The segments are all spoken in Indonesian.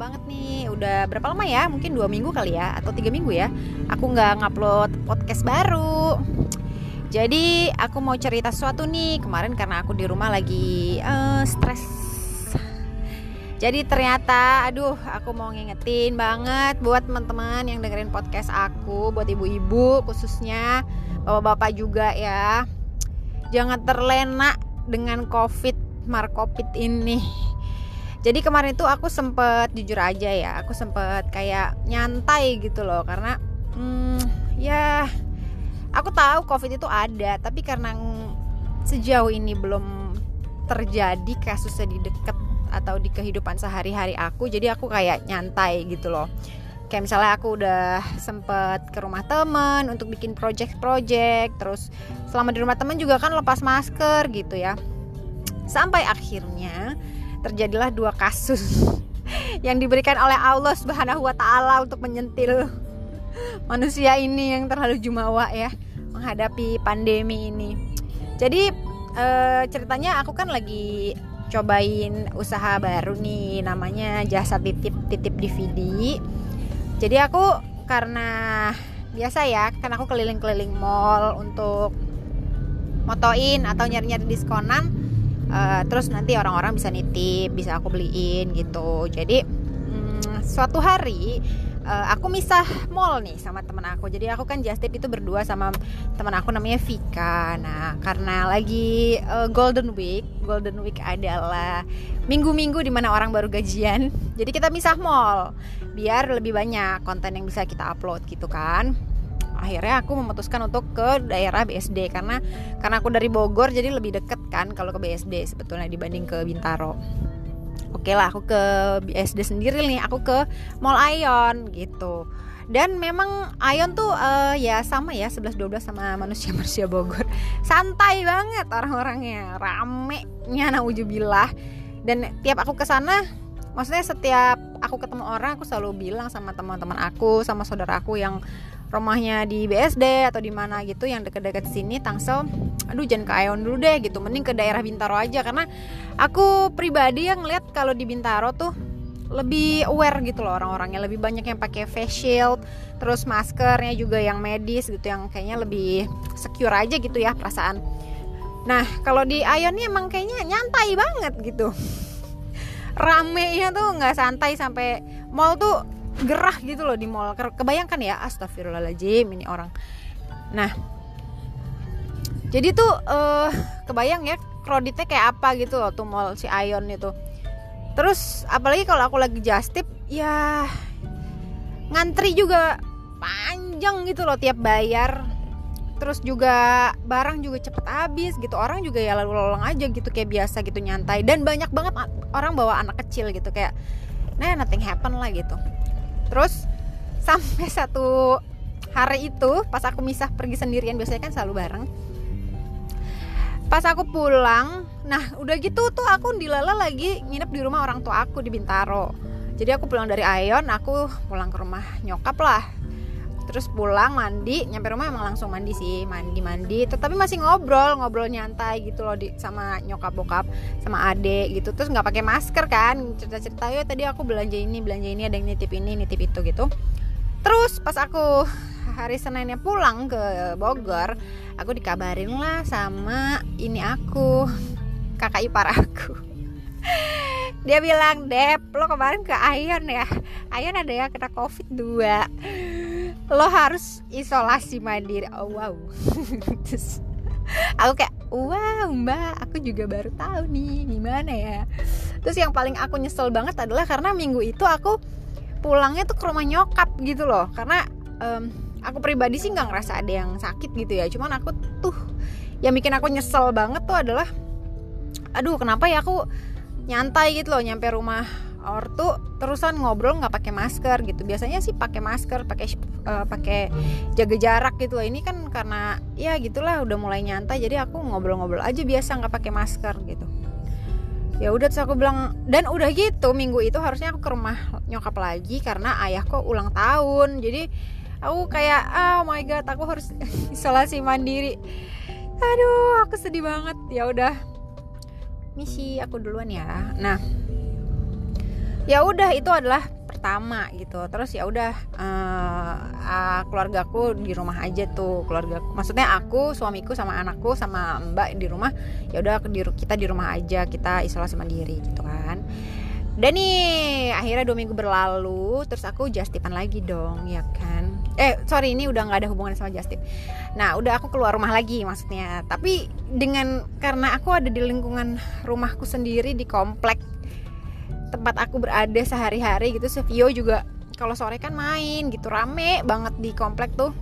banget nih. Udah berapa lama ya? Mungkin dua minggu kali ya atau tiga minggu ya. Aku nggak ngupload podcast baru. Jadi aku mau cerita sesuatu nih. Kemarin karena aku di rumah lagi uh, stres. Jadi ternyata aduh aku mau ngingetin banget buat teman-teman yang dengerin podcast aku buat ibu-ibu khususnya bapak-bapak juga ya. Jangan terlena dengan covid markopit ini jadi kemarin itu aku sempet jujur aja ya aku sempet kayak nyantai gitu loh. Karena hmm, ya aku tahu covid itu ada tapi karena sejauh ini belum terjadi kasusnya di deket atau di kehidupan sehari-hari aku jadi aku kayak nyantai gitu loh. Kayak misalnya aku udah sempet ke rumah temen untuk bikin project-project terus selama di rumah temen juga kan lepas masker gitu ya. Sampai akhirnya terjadilah dua kasus yang diberikan oleh Allah Subhanahu wa taala untuk menyentil manusia ini yang terlalu jumawa ya menghadapi pandemi ini. Jadi e, ceritanya aku kan lagi cobain usaha baru nih namanya jasa titip titip DVD. Jadi aku karena biasa ya kan aku keliling-keliling mall untuk motoin atau nyari-nyari diskonan uh, terus nanti orang-orang bisa nitip bisa aku beliin gitu. Jadi hmm, suatu hari uh, aku misah mall nih sama temen aku. Jadi aku kan just itu berdua sama teman aku namanya Vika. Nah karena lagi uh, Golden Week Golden Week adalah minggu-minggu di mana orang baru gajian jadi kita misah mall biar lebih banyak konten yang bisa kita upload gitu kan akhirnya aku memutuskan untuk ke daerah BSD karena karena aku dari Bogor jadi lebih deket kan kalau ke BSD sebetulnya dibanding ke Bintaro. Oke lah aku ke BSD sendiri nih aku ke Mall Ion gitu. Dan memang Ion tuh uh, ya sama ya 11-12 sama manusia-manusia Bogor. Santai banget orang-orangnya rame nya naujubillah. Dan tiap aku ke sana maksudnya setiap aku ketemu orang aku selalu bilang sama teman-teman aku sama saudara aku yang rumahnya di BSD atau di mana gitu yang deket-deket sini Tangsel aduh jangan ke Aeon dulu deh gitu mending ke daerah Bintaro aja karena aku pribadi yang ngeliat kalau di Bintaro tuh lebih aware gitu loh orang-orangnya lebih banyak yang pakai face shield terus maskernya juga yang medis gitu yang kayaknya lebih secure aja gitu ya perasaan. Nah kalau di Aeon nih emang kayaknya nyantai banget gitu. Rame nya tuh nggak santai sampai mall tuh gerah gitu loh di mall. Kebayangkan ya astagfirullahaladzim ini orang. Nah jadi tuh uh, kebayang ya kreditnya kayak apa gitu loh tuh mall si Ion itu. Terus apalagi kalau aku lagi just tip ya ngantri juga panjang gitu loh tiap bayar. Terus juga barang juga cepet habis gitu orang juga ya lalu lalang aja gitu kayak biasa gitu nyantai. Dan banyak banget orang bawa anak kecil gitu kayak nah nothing happen lah gitu terus sampai satu hari itu pas aku misah pergi sendirian biasanya kan selalu bareng. Pas aku pulang nah udah gitu tuh aku dilala lagi nginep di rumah orang tua aku di Bintaro. Jadi aku pulang dari Ayon aku pulang ke rumah nyokap lah terus pulang mandi. Nyampe rumah emang langsung mandi sih. Mandi mandi. Tetapi masih ngobrol ngobrol nyantai gitu loh di sama nyokap bokap sama ade gitu. Terus nggak pakai masker kan. Cerita cerita ya tadi aku belanja ini belanja ini ada yang nitip ini nitip itu gitu. Terus pas aku hari Seninnya pulang ke Bogor aku dikabarin lah sama ini aku kakak ipar aku. Dia bilang Dep lo kemarin ke Ayon ya? Ayon ada yang kena covid 2 lo harus isolasi mandiri. Oh wow. Terus aku kayak wow mbak aku juga baru tahu nih gimana ya? Terus yang paling aku nyesel banget adalah karena minggu itu aku pulangnya tuh ke rumah nyokap gitu loh. Karena um, aku pribadi sih nggak ngerasa ada yang sakit gitu ya. Cuman aku tuh yang bikin aku nyesel banget tuh adalah aduh kenapa ya aku nyantai gitu loh nyampe rumah ortu terusan ngobrol nggak pakai masker gitu. Biasanya sih pakai masker pakai uh, pakai jaga jarak gitu ini kan karena ya gitulah udah mulai nyantai jadi aku ngobrol-ngobrol aja biasa nggak pakai masker gitu. Ya udah terus aku bilang dan udah gitu minggu itu harusnya aku ke rumah nyokap lagi karena ayahku ulang tahun. Jadi aku kayak oh my god aku harus isolasi mandiri. Aduh aku sedih banget. Ya udah. Misi aku duluan ya. Nah ya udah itu adalah pertama gitu. Terus ya udah uh, uh, keluargaku di rumah aja tuh. Keluarga maksudnya aku suamiku sama anakku sama mbak di rumah ya udah kita di rumah aja kita isolasi mandiri gitu kan. Dan nih akhirnya dua minggu berlalu terus aku justipan lagi dong ya kan? Eh sorry ini udah nggak ada hubungan sama justip nah udah aku keluar rumah lagi maksudnya. Tapi dengan karena aku ada di lingkungan rumahku sendiri di komplek tempat aku berada sehari-hari gitu Sevio juga kalau sore kan main gitu rame banget di komplek tuh.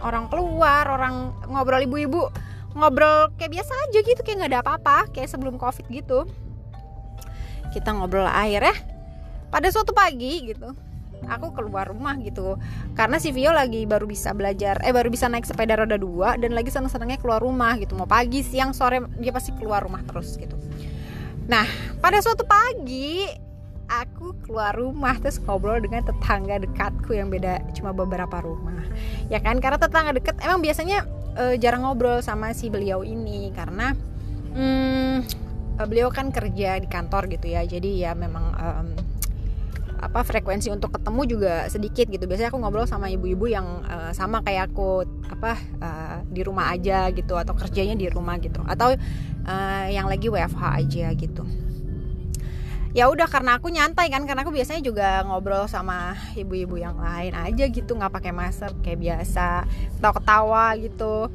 Orang keluar orang ngobrol ibu-ibu ngobrol kayak biasa aja gitu kayak nggak ada apa-apa kayak sebelum covid gitu. Kita ngobrol air ya. Pada suatu pagi gitu aku keluar rumah gitu. Karena si Vio lagi baru bisa belajar eh baru bisa naik sepeda roda dua dan lagi seneng-senengnya keluar rumah gitu. Mau pagi siang sore dia pasti keluar rumah terus gitu. Nah, pada suatu pagi aku keluar rumah terus ngobrol dengan tetangga dekatku yang beda cuma beberapa rumah. Ya kan karena tetangga dekat emang biasanya uh, jarang ngobrol sama si beliau ini karena hmm, beliau kan kerja di kantor gitu ya. Jadi ya memang um, apa frekuensi untuk ketemu juga sedikit gitu. Biasanya aku ngobrol sama ibu-ibu yang uh, sama kayak aku apa uh, di rumah aja gitu atau kerjanya di rumah gitu atau uh, yang lagi WFH aja gitu ya udah karena aku nyantai kan karena aku biasanya juga ngobrol sama ibu-ibu yang lain aja gitu nggak pakai masker kayak biasa atau ketawa gitu.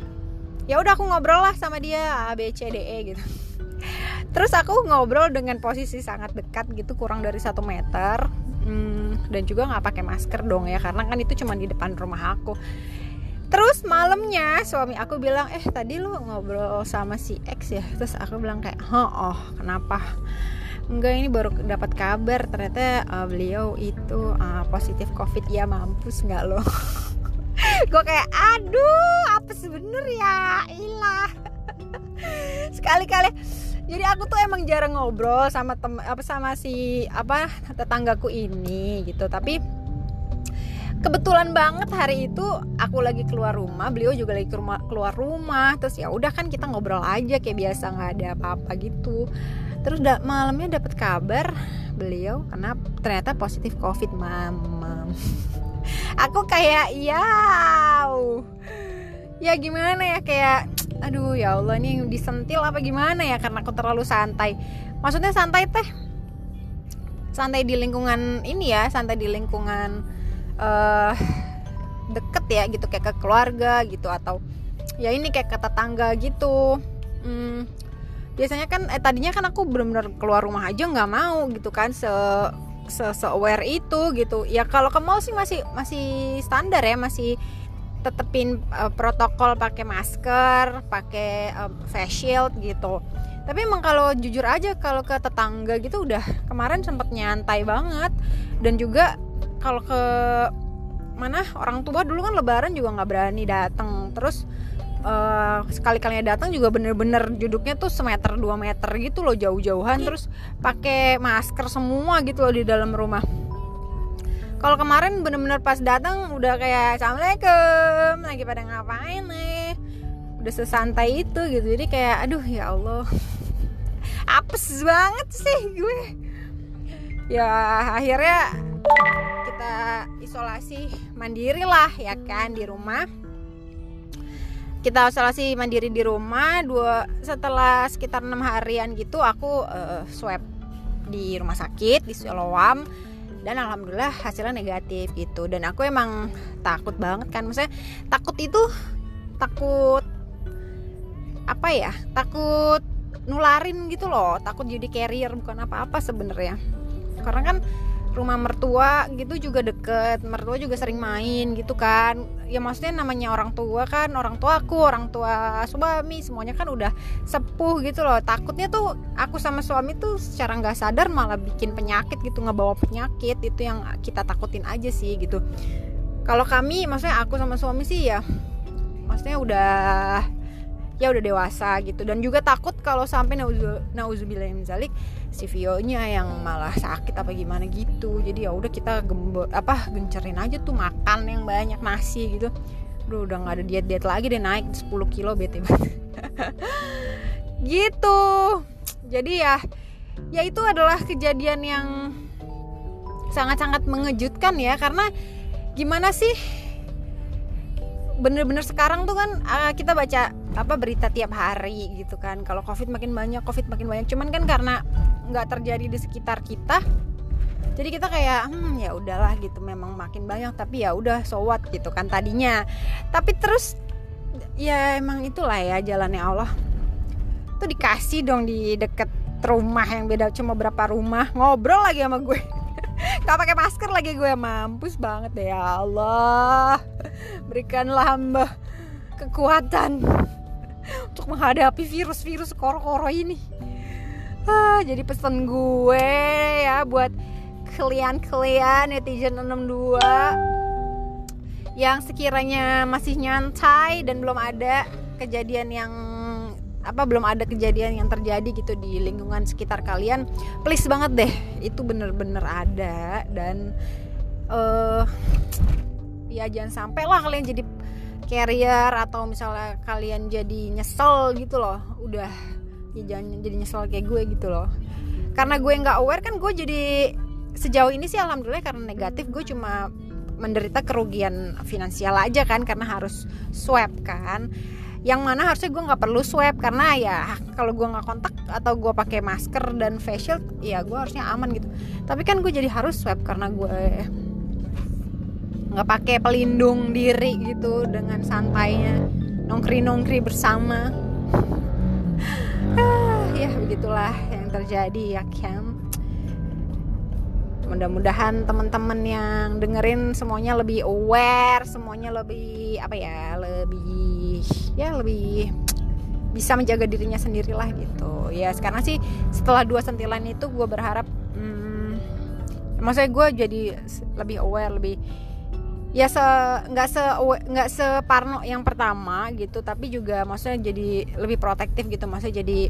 Ya udah aku ngobrol lah sama dia A B C D E gitu. Terus aku ngobrol dengan posisi sangat dekat gitu kurang dari satu meter. Hmm, dan juga nggak pakai masker dong ya karena kan itu cuma di depan rumah aku. Terus malamnya suami aku bilang eh tadi lu ngobrol sama si X ya? Terus aku bilang kayak oh, oh kenapa enggak ini baru dapat kabar ternyata uh, beliau itu uh, positif covid. Ya mampus nggak lo? Gue kayak aduh apa sebener ya? Ilah. Sekali-kali. Jadi aku tuh emang jarang ngobrol sama tem apa sama si apa tetanggaku ini gitu. Tapi kebetulan banget hari itu aku lagi keluar rumah beliau juga lagi keluar rumah. Terus ya udah kan kita ngobrol aja kayak biasa nggak ada apa-apa gitu terus da malamnya dapat kabar beliau karena ternyata positif covid mama aku kayak ya ya gimana ya kayak aduh ya Allah ini disentil apa gimana ya karena aku terlalu santai. Maksudnya santai teh santai di lingkungan ini ya santai di lingkungan uh, deket ya gitu kayak ke keluarga gitu atau ya ini kayak ke tetangga gitu. Hmm, biasanya kan eh, tadinya kan aku benar-benar keluar rumah aja nggak mau gitu kan se se, se aware itu gitu. Ya kalau ke mall sih masih masih standar ya masih tetepin uh, protokol pakai masker pakai uh, face shield gitu. Tapi emang kalau jujur aja kalau ke tetangga gitu udah kemarin sempet nyantai banget. Dan juga kalau ke mana orang tua dulu kan lebaran juga nggak berani datang terus uh, sekali-kalinya datang juga bener-bener duduknya tuh semeter dua meter gitu loh jauh-jauhan. Terus pakai masker semua gitu loh di dalam rumah. Kalau kemarin bener-bener pas datang udah kayak assalamualaikum lagi pada ngapain nih? Udah sesantai itu gitu. Jadi kayak aduh ya Allah. Apes banget sih gue. Ya akhirnya kita isolasi mandiri lah ya kan di rumah kita isolasi mandiri di rumah dua setelah sekitar enam harian gitu aku uh, swab di rumah sakit di Siloam dan alhamdulillah hasilnya negatif gitu. Dan aku emang takut banget kan maksudnya takut itu takut apa ya takut nularin gitu loh takut jadi carrier bukan apa-apa sebenarnya. Karena kan rumah mertua gitu juga deket. Mertua juga sering main gitu kan. Ya maksudnya namanya orang tua kan orang tua aku orang tua suami semuanya kan udah sepuh gitu loh. Takutnya tuh aku sama suami tuh secara nggak sadar malah bikin penyakit gitu nggak bawa penyakit. Itu yang kita takutin aja sih gitu. Kalau kami maksudnya aku sama suami sih ya maksudnya udah ya udah dewasa gitu. Dan juga takut kalau sampai nauzubillah zalik si Vio-nya yang malah sakit apa gimana gitu. Jadi ya udah kita gembot apa gencerin aja tuh makan yang banyak nasi gitu. Duh, udah nggak ada diet diet lagi deh naik 10 kilo bete gitu. Jadi ya ya itu adalah kejadian yang sangat-sangat mengejutkan ya. Karena gimana sih bener-bener sekarang tuh kan uh, kita baca apa berita tiap hari gitu kan. Kalau covid makin banyak covid makin banyak. Cuman kan karena nggak terjadi di sekitar kita jadi kita kayak hmm ya udahlah gitu memang makin banyak tapi ya udah so what? gitu kan tadinya. Tapi terus ya emang itulah ya jalannya Allah. Tuh dikasih dong di deket rumah yang beda cuma berapa rumah ngobrol lagi sama gue nggak pakai masker lagi gue mampus banget ya Allah. Berikanlah hamba kekuatan untuk menghadapi virus-virus koro-koro ini. Ah, jadi pesan gue ya buat kalian-kalian netizen 62 yang sekiranya masih nyantai dan belum ada kejadian yang apa belum ada kejadian yang terjadi gitu di lingkungan sekitar kalian please banget deh itu bener-bener ada dan uh, ya jangan sampai lah kalian jadi carrier atau misalnya kalian jadi nyesel gitu loh udah ya jangan jadi nyesel kayak gue gitu loh. Karena gue nggak aware kan gue jadi sejauh ini sih alhamdulillah karena negatif gue cuma menderita kerugian finansial aja kan karena harus swab kan yang mana harusnya gue nggak perlu swab karena ya kalau gue nggak kontak atau gue pakai masker dan facial ya gue harusnya aman gitu. Tapi kan gue jadi harus swab karena gue nggak pakai pelindung diri gitu dengan santainya. Nongkri nongkri bersama. Ah, ya begitulah yang terjadi ya kan mudah-mudahan teman-teman yang dengerin semuanya lebih aware semuanya lebih apa ya lebih ya lebih bisa menjaga dirinya sendirilah gitu. Ya sekarang sih setelah dua sentilan itu gue berharap hmm, maksudnya gue jadi lebih aware lebih ya se nggak se nggak separno yang pertama gitu tapi juga maksudnya jadi lebih protektif gitu maksudnya jadi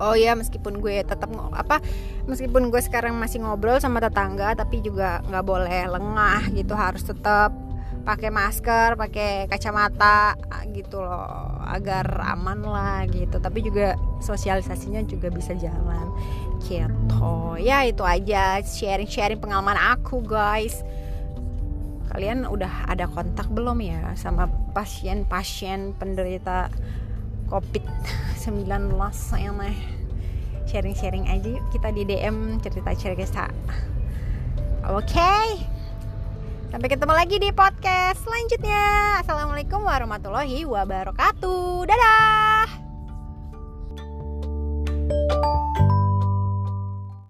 oh ya meskipun gue tetap apa meskipun gue sekarang masih ngobrol sama tetangga tapi juga nggak boleh lengah gitu harus tetap pakai masker pakai kacamata gitu loh agar aman lah gitu. Tapi juga sosialisasinya juga bisa jalan gitu. Ya itu aja sharing sharing pengalaman aku guys. Kalian udah ada kontak belum ya sama pasien-pasien penderita COVID-19 yang sharing-sharing aja. Yuk kita di DM cerita-cerita oke. Okay. sampai ketemu lagi di podcast selanjutnya. Assalamualaikum warahmatullahi wabarakatuh. Dadah